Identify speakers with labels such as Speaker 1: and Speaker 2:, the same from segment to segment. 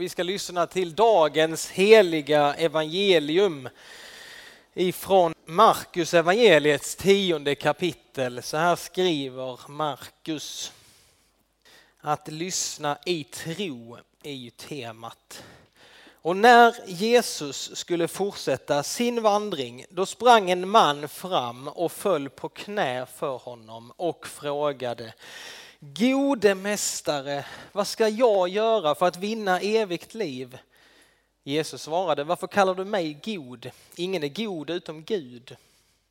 Speaker 1: Vi ska lyssna till dagens heliga evangelium ifrån Markus evangeliets tionde kapitel. Så här skriver Markus. Att lyssna i tro är ju temat. Och när Jesus skulle fortsätta sin vandring, då sprang en man fram och föll på knä för honom och frågade Gode mästare, vad ska jag göra för att vinna evigt liv? Jesus svarade, varför kallar du mig god? Ingen är god utom Gud.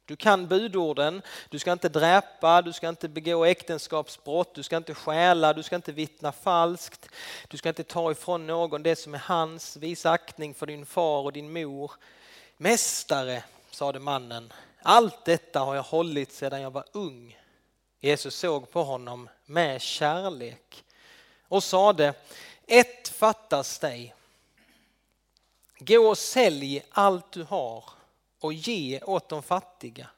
Speaker 1: Du kan budorden, du ska inte dräpa, du ska inte begå äktenskapsbrott, du ska inte stjäla, du ska inte vittna falskt, du ska inte ta ifrån någon det som är hans, visa aktning för din far och din mor. Mästare, sade mannen, allt detta har jag hållit sedan jag var ung. Jesus såg på honom med kärlek och sade, ett fattas dig. Gå och sälj allt du har och ge åt de fattiga.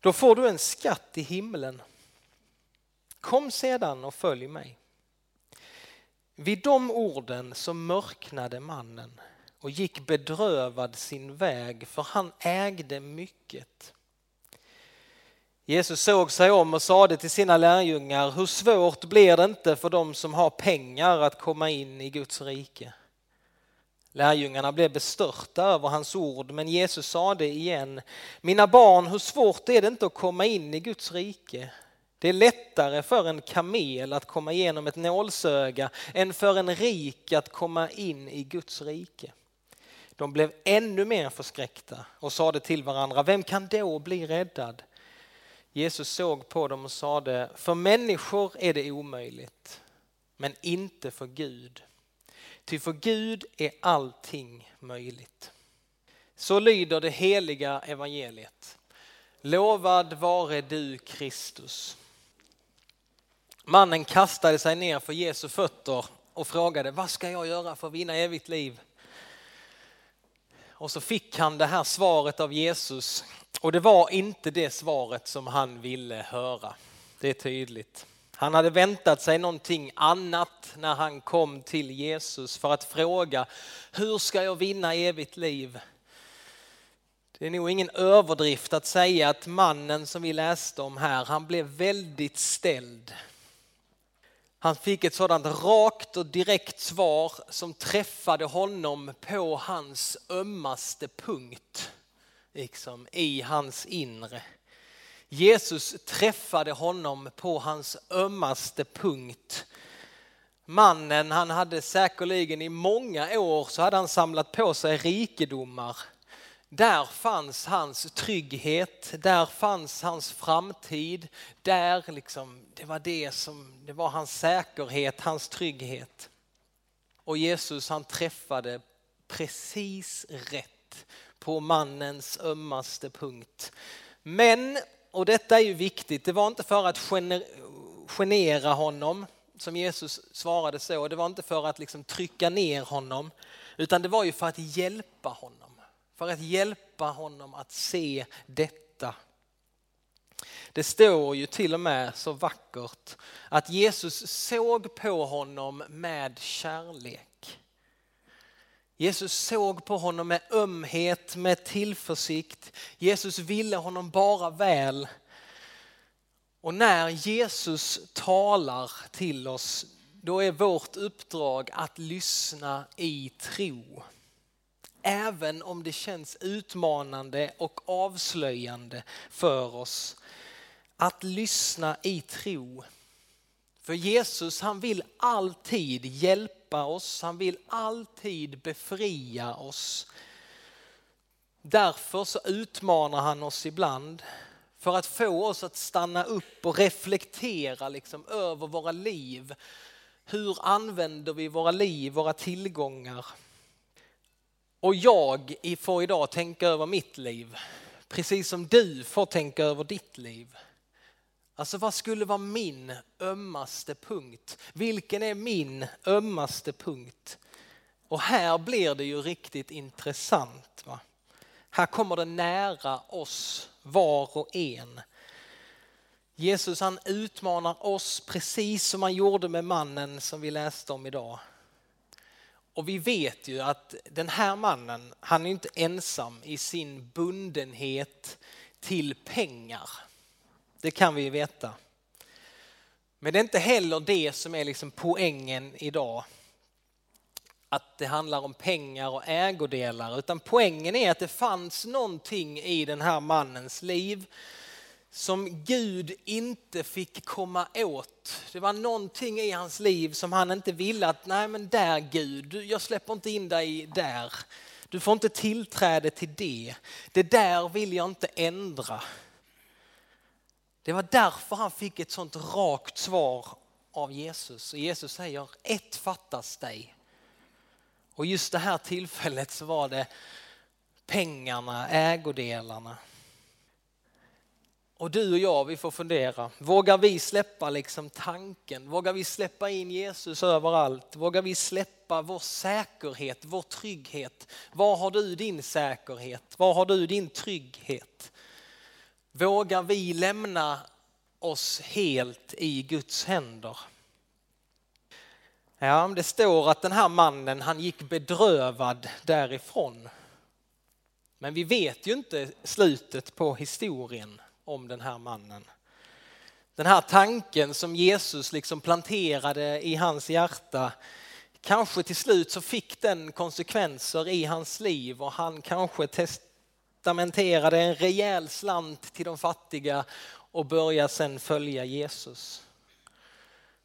Speaker 1: Då får du en skatt i himlen. Kom sedan och följ mig. Vid de orden så mörknade mannen och gick bedrövad sin väg för han ägde mycket. Jesus såg sig om och sade till sina lärjungar, hur svårt blir det inte för dem som har pengar att komma in i Guds rike? Lärjungarna blev bestörta över hans ord, men Jesus sade igen, mina barn, hur svårt är det inte att komma in i Guds rike? Det är lättare för en kamel att komma igenom ett nålsöga än för en rik att komma in i Guds rike. De blev ännu mer förskräckta och sade till varandra, vem kan då bli räddad? Jesus såg på dem och sade, för människor är det omöjligt, men inte för Gud. Ty för Gud är allting möjligt. Så lyder det heliga evangeliet. Lovad vare du Kristus. Mannen kastade sig ner för Jesu fötter och frågade, vad ska jag göra för att vinna evigt liv? Och så fick han det här svaret av Jesus och det var inte det svaret som han ville höra. Det är tydligt. Han hade väntat sig någonting annat när han kom till Jesus för att fråga hur ska jag vinna evigt liv? Det är nog ingen överdrift att säga att mannen som vi läste om här, han blev väldigt ställd. Han fick ett sådant rakt och direkt svar som träffade honom på hans ömmaste punkt liksom, i hans inre. Jesus träffade honom på hans ömmaste punkt. Mannen, han hade säkerligen i många år så hade han samlat på sig rikedomar. Där fanns hans trygghet, där fanns hans framtid, där liksom, det var det som, det var hans säkerhet, hans trygghet. Och Jesus han träffade precis rätt på mannens ömmaste punkt. Men, och detta är ju viktigt, det var inte för att genera honom som Jesus svarade så, det var inte för att liksom trycka ner honom, utan det var ju för att hjälpa honom. För att hjälpa honom att se detta. Det står ju till och med så vackert att Jesus såg på honom med kärlek. Jesus såg på honom med ömhet, med tillförsikt. Jesus ville honom bara väl. Och när Jesus talar till oss, då är vårt uppdrag att lyssna i tro. Även om det känns utmanande och avslöjande för oss. Att lyssna i tro. För Jesus han vill alltid hjälpa oss, han vill alltid befria oss. Därför så utmanar han oss ibland för att få oss att stanna upp och reflektera liksom över våra liv. Hur använder vi våra liv, våra tillgångar? Och jag får idag tänka över mitt liv, precis som du får tänka över ditt liv. Alltså vad skulle vara min ömmaste punkt? Vilken är min ömmaste punkt? Och här blir det ju riktigt intressant. Va? Här kommer det nära oss var och en. Jesus han utmanar oss precis som han gjorde med mannen som vi läste om idag. Och vi vet ju att den här mannen, han är inte ensam i sin bundenhet till pengar. Det kan vi ju veta. Men det är inte heller det som är liksom poängen idag. Att det handlar om pengar och ägodelar, utan poängen är att det fanns någonting i den här mannens liv som Gud inte fick komma åt. Det var någonting i hans liv som han inte ville att, nej men där Gud, jag släpper inte in dig där. Du får inte tillträde till det. Det där vill jag inte ändra. Det var därför han fick ett sånt rakt svar av Jesus. Och Jesus säger, ett fattas dig. Och just det här tillfället så var det pengarna, ägodelarna. Och du och jag, vi får fundera. Vågar vi släppa liksom tanken? Vågar vi släppa in Jesus överallt? Vågar vi släppa vår säkerhet, vår trygghet? Var har du din säkerhet? Var har du din trygghet? Vågar vi lämna oss helt i Guds händer? Ja, det står att den här mannen, han gick bedrövad därifrån. Men vi vet ju inte slutet på historien om den här mannen. Den här tanken som Jesus liksom planterade i hans hjärta, kanske till slut så fick den konsekvenser i hans liv och han kanske testamenterade en rejäl slant till de fattiga och började sen följa Jesus.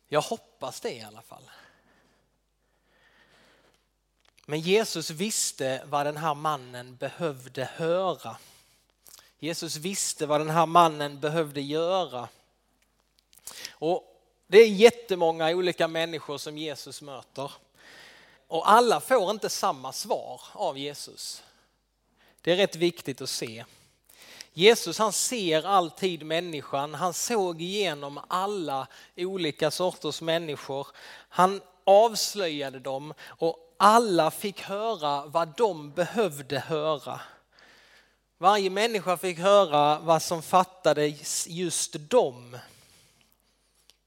Speaker 1: Jag hoppas det i alla fall. Men Jesus visste vad den här mannen behövde höra. Jesus visste vad den här mannen behövde göra. Och det är jättemånga olika människor som Jesus möter. Och alla får inte samma svar av Jesus. Det är rätt viktigt att se. Jesus han ser alltid människan, han såg igenom alla olika sorters människor. Han avslöjade dem och alla fick höra vad de behövde höra. Varje människa fick höra vad som fattades just dem.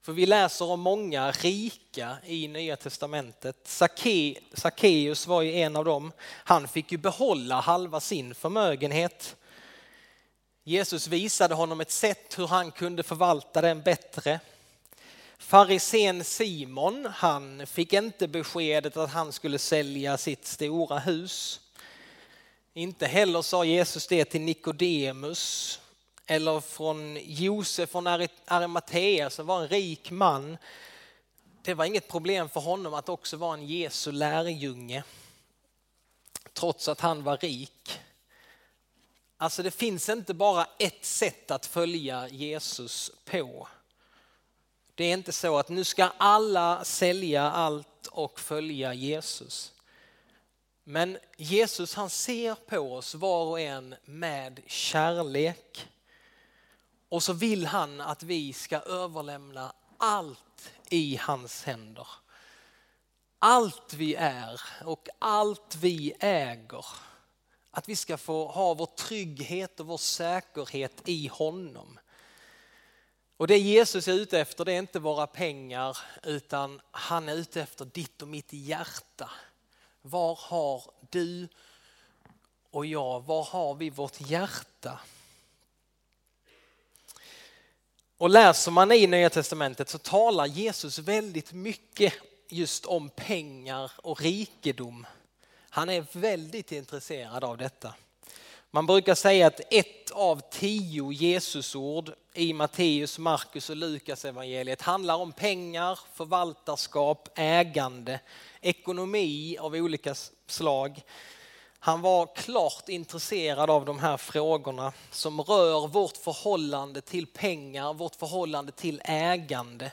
Speaker 1: För vi läser om många rika i Nya Testamentet. Sackeus var ju en av dem. Han fick ju behålla halva sin förmögenhet. Jesus visade honom ett sätt hur han kunde förvalta den bättre. Farisen Simon, han fick inte beskedet att han skulle sälja sitt stora hus. Inte heller sa Jesus det till Nikodemus eller från Josef från Arimathea som var en rik man. Det var inget problem för honom att också vara en Jesu lärjunge trots att han var rik. Alltså det finns inte bara ett sätt att följa Jesus på. Det är inte så att nu ska alla sälja allt och följa Jesus. Men Jesus han ser på oss var och en med kärlek. Och så vill han att vi ska överlämna allt i hans händer. Allt vi är och allt vi äger. Att vi ska få ha vår trygghet och vår säkerhet i honom. Och det Jesus är ute efter det är inte våra pengar utan han är ute efter ditt och mitt hjärta. Var har du och jag, var har vi vårt hjärta? Och läser man i Nya Testamentet så talar Jesus väldigt mycket just om pengar och rikedom. Han är väldigt intresserad av detta. Man brukar säga att ett av tio Jesusord i Matteus, Markus och Lukas evangeliet handlar om pengar, förvaltarskap, ägande, ekonomi av olika slag. Han var klart intresserad av de här frågorna som rör vårt förhållande till pengar, vårt förhållande till ägande.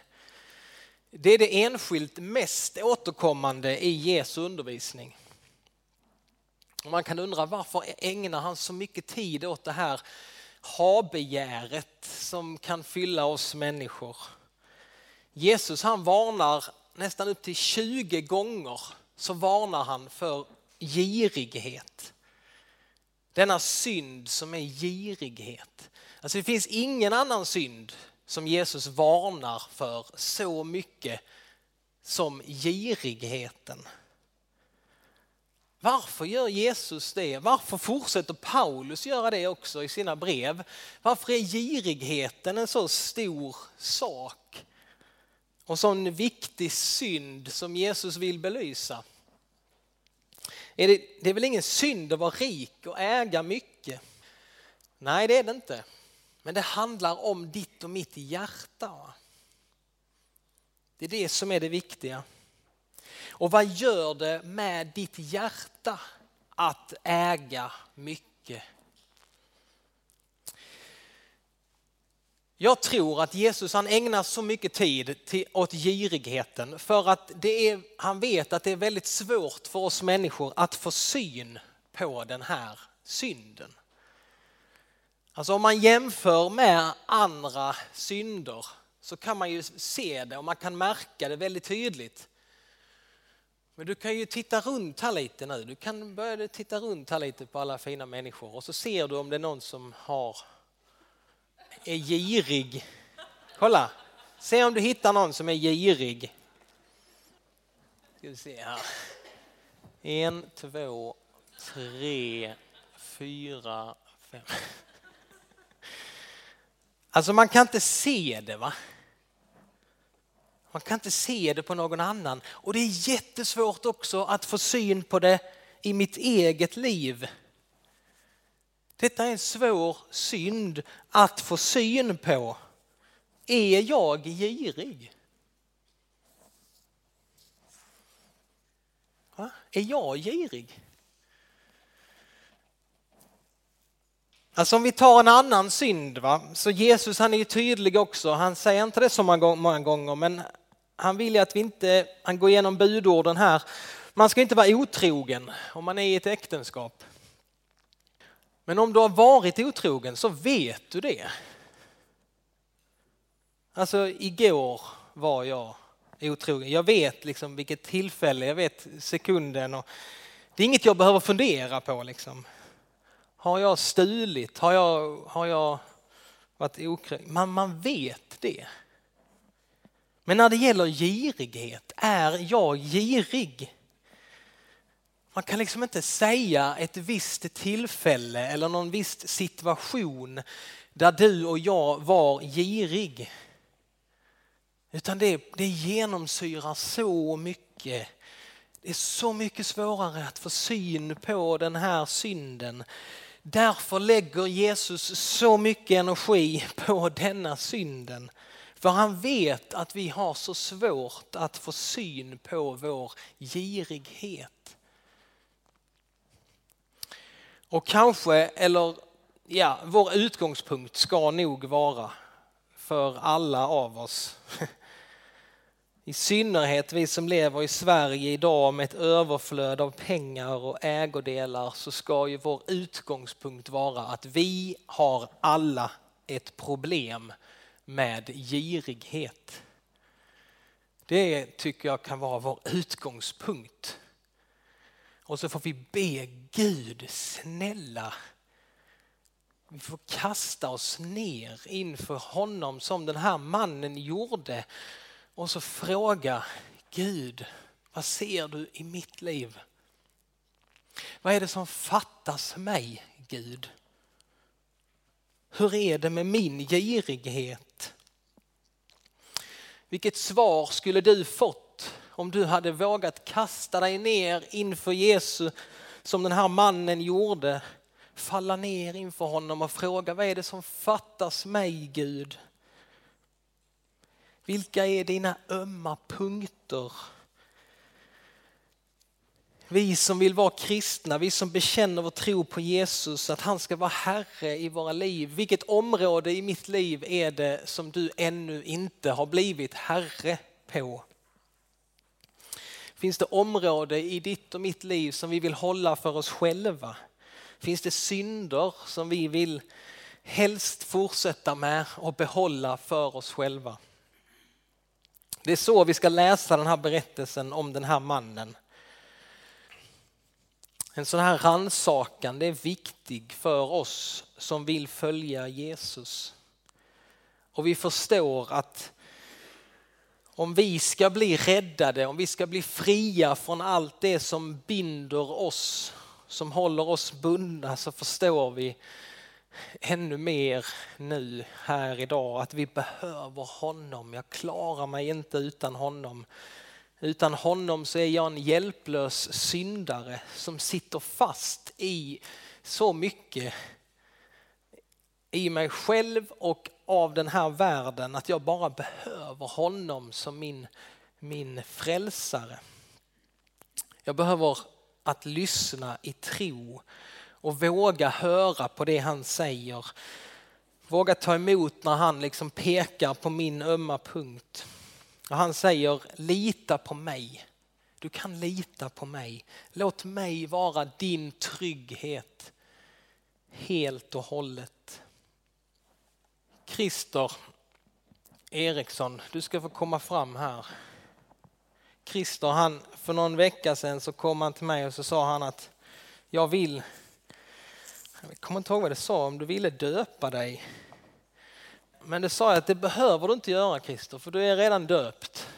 Speaker 1: Det är det enskilt mest återkommande i Jesu undervisning. Man kan undra varför ägnar han så mycket tid åt det här habegäret som kan fylla oss människor. Jesus han varnar nästan upp till 20 gånger så varnar han för girighet. Denna synd som är girighet. Alltså det finns ingen annan synd som Jesus varnar för så mycket som girigheten. Varför gör Jesus det? Varför fortsätter Paulus göra det också i sina brev? Varför är girigheten en så stor sak och sån viktig synd som Jesus vill belysa? Är det, det är väl ingen synd att vara rik och äga mycket? Nej, det är det inte. Men det handlar om ditt och mitt hjärta. Det är det som är det viktiga. Och vad gör det med ditt hjärta att äga mycket? Jag tror att Jesus han ägnar så mycket tid till, åt girigheten för att det är, han vet att det är väldigt svårt för oss människor att få syn på den här synden. Alltså om man jämför med andra synder så kan man ju se det och man kan märka det väldigt tydligt. Men du kan ju titta runt här lite nu. Du kan börja titta runt här lite på alla fina människor och så ser du om det är någon som har är girig. Kolla, se om du hittar någon som är girig. Ska vi se här. En, två, tre, fyra, fem. Alltså man kan inte se det va? Man kan inte se det på någon annan. Och det är jättesvårt också att få syn på det i mitt eget liv. Detta är en svår synd att få syn på. Är jag girig? Va? Är jag girig? Alltså om vi tar en annan synd, va? så Jesus han är ju tydlig också. Han säger inte det så många gånger, men han vill ju att vi inte, han går igenom budorden här. Man ska inte vara otrogen om man är i ett äktenskap. Men om du har varit otrogen så vet du det. Alltså igår var jag otrogen. Jag vet liksom vilket tillfälle, jag vet sekunden. Och det är inget jag behöver fundera på. Liksom. Har jag stulit? Har jag, har jag varit okrön? Man, man vet det. Men när det gäller girighet, är jag girig? Man kan liksom inte säga ett visst tillfälle eller någon viss situation där du och jag var girig. Utan det, det genomsyrar så mycket. Det är så mycket svårare att få syn på den här synden. Därför lägger Jesus så mycket energi på denna synden. För han vet att vi har så svårt att få syn på vår girighet. Och kanske, eller ja, vår utgångspunkt ska nog vara för alla av oss. I synnerhet vi som lever i Sverige idag med ett överflöd av pengar och ägodelar så ska ju vår utgångspunkt vara att vi har alla ett problem med girighet. Det tycker jag kan vara vår utgångspunkt. Och så får vi be Gud, snälla, vi får kasta oss ner inför honom som den här mannen gjorde och så fråga Gud, vad ser du i mitt liv? Vad är det som fattas mig, Gud? Hur är det med min girighet? Vilket svar skulle du fått om du hade vågat kasta dig ner inför Jesus som den här mannen gjorde? Falla ner inför honom och fråga vad är det som fattas mig Gud? Vilka är dina ömma punkter? Vi som vill vara kristna, vi som bekänner vår tro på Jesus, att han ska vara Herre i våra liv. Vilket område i mitt liv är det som du ännu inte har blivit Herre på? Finns det område i ditt och mitt liv som vi vill hålla för oss själva? Finns det synder som vi vill helst fortsätta med och behålla för oss själva? Det är så vi ska läsa den här berättelsen om den här mannen. En sån här rannsakan det är viktig för oss som vill följa Jesus. Och vi förstår att Om vi ska bli räddade, om vi ska bli fria från allt det som binder oss, som håller oss bundna, så förstår vi ännu mer nu här idag att vi behöver honom. Jag klarar mig inte utan honom. Utan honom så är jag en hjälplös syndare som sitter fast i så mycket i mig själv och av den här världen att jag bara behöver honom som min, min frälsare. Jag behöver att lyssna i tro och våga höra på det han säger. Våga ta emot när han liksom pekar på min ömma punkt. Och han säger lita på mig. Du kan lita på mig. Låt mig vara din trygghet helt och hållet. Christer Eriksson, du ska få komma fram här. Christer, han, för någon vecka sedan så kom han till mig och så sa han att jag vill, jag kommer inte ihåg vad det sa, om du ville döpa dig. Men det sa jag att det behöver du inte göra Christer, för du är redan döpt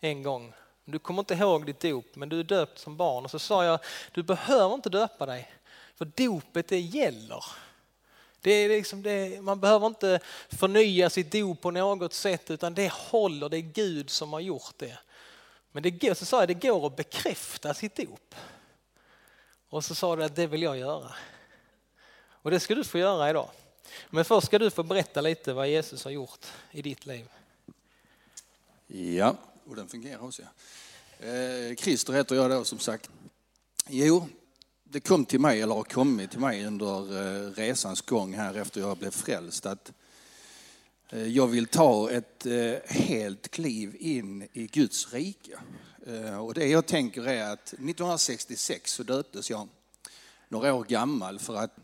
Speaker 1: en gång. Du kommer inte ihåg ditt dop, men du är döpt som barn. Och så sa jag, du behöver inte döpa dig, för dopet det gäller. Det är liksom det, man behöver inte förnya sitt dop på något sätt utan det håller, det är Gud som har gjort det. Men det går, så sa jag, det går att bekräfta sitt dop. Och så sa du att det vill jag göra. Och det ska du få göra idag. Men först ska du få berätta lite vad Jesus har gjort i ditt liv.
Speaker 2: Ja, och den fungerar också. Eh, Christer heter jag då som sagt. Jo, det kom till mig, eller har kommit till mig under eh, resans gång här efter jag blev frälst att eh, jag vill ta ett eh, helt kliv in i Guds rike. Och det jag tänker är att 1966 så döptes jag några år gammal för att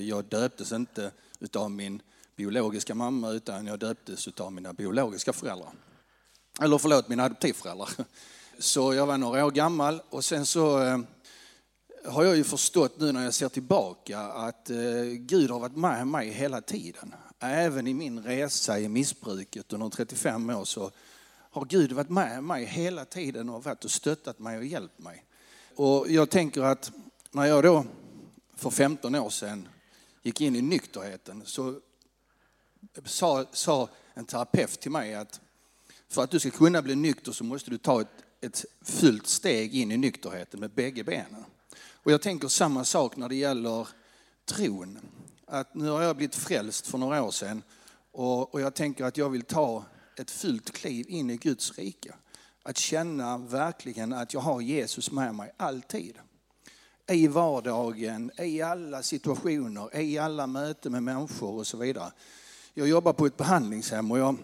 Speaker 2: jag döptes inte utav min biologiska mamma utan jag döptes utav mina biologiska föräldrar. Eller förlåt, mina adoptivföräldrar. Så jag var några år gammal och sen så eh, har jag ju förstått nu när jag ser tillbaka att eh, Gud har varit med mig hela tiden. Även i min resa i missbruket under 35 år så har Gud varit med mig hela tiden och varit och stöttat mig och hjälpt mig. Och jag tänker att när jag då för 15 år sedan gick in i nykterheten så sa, sa en terapeut till mig att för att du ska kunna bli nykter så måste du ta ett, ett fullt steg in i nykterheten med bägge benen. Och jag tänker samma sak när det gäller tron. Att nu har jag blivit frälst för några år sedan och, och jag tänker att jag vill ta ett fullt kliv in i Guds rike. Att känna verkligen att jag har Jesus med mig alltid. I vardagen, i alla situationer, i alla möten med människor och så vidare. Jag jobbar på ett behandlingshem och jag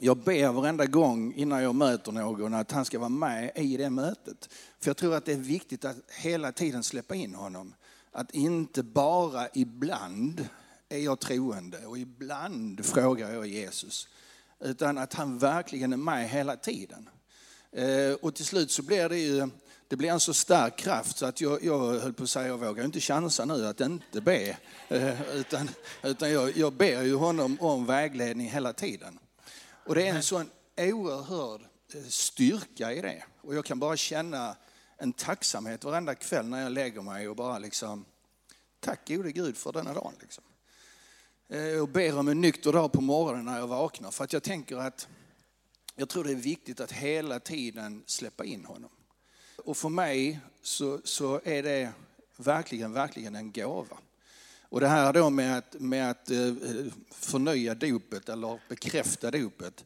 Speaker 2: jag ber varenda gång innan jag möter någon att han ska vara med i det mötet. För jag tror att det är viktigt att hela tiden släppa in honom. Att inte bara ibland är jag troende och ibland frågar jag Jesus. Utan att han verkligen är med hela tiden. Eh, och till slut så blir det ju det blir en så stark kraft så att jag, jag höll på att säga, jag vågar inte chansa nu att inte be. Eh, utan utan jag, jag ber ju honom om vägledning hela tiden. Och det är en sån oerhörd eh, styrka i det. Och jag kan bara känna en tacksamhet varenda kväll när jag lägger mig och bara liksom, tack gode Gud för denna dagen. Liksom. Eh, och ber om en nykter dag på morgonen när jag vaknar. För att jag tänker att jag tror det är viktigt att hela tiden släppa in honom. Och för mig så, så är det verkligen, verkligen en gåva. Och det här då med att, med att eh, förnya dopet eller bekräfta dopet,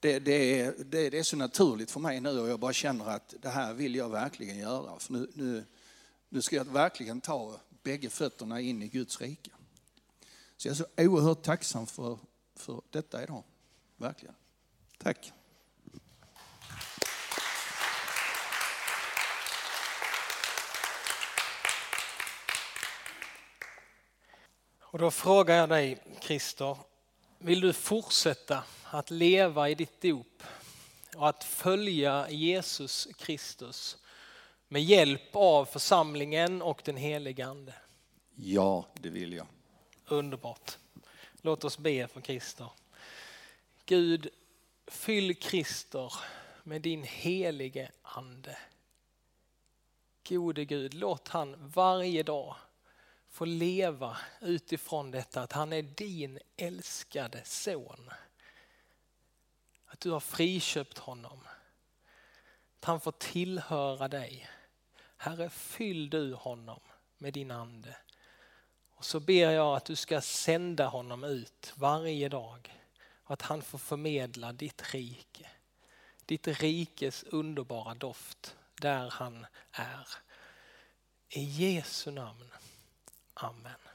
Speaker 2: det, det, är, det, det, är så naturligt för mig nu och jag bara känner att det här vill jag verkligen göra. För nu, nu, nu ska jag verkligen ta bägge fötterna in i Guds rike. Så jag är så oerhört tacksam för, för detta idag. Verkligen. Tack.
Speaker 1: Och då frågar jag dig, Christer, vill du fortsätta att leva i ditt dop och att följa Jesus Kristus med hjälp av församlingen och den helige Ande?
Speaker 2: Ja, det vill jag.
Speaker 1: Underbart. Låt oss be för Christer. Gud, Fyll Krister med din helige ande. Gode Gud, låt han varje dag få leva utifrån detta att han är din älskade son. Att du har friköpt honom. Att han får tillhöra dig. Herre, fyll du honom med din ande. Och så ber jag att du ska sända honom ut varje dag och att han får förmedla ditt rike. Ditt rikes underbara doft där han är. I Jesu namn. Amen.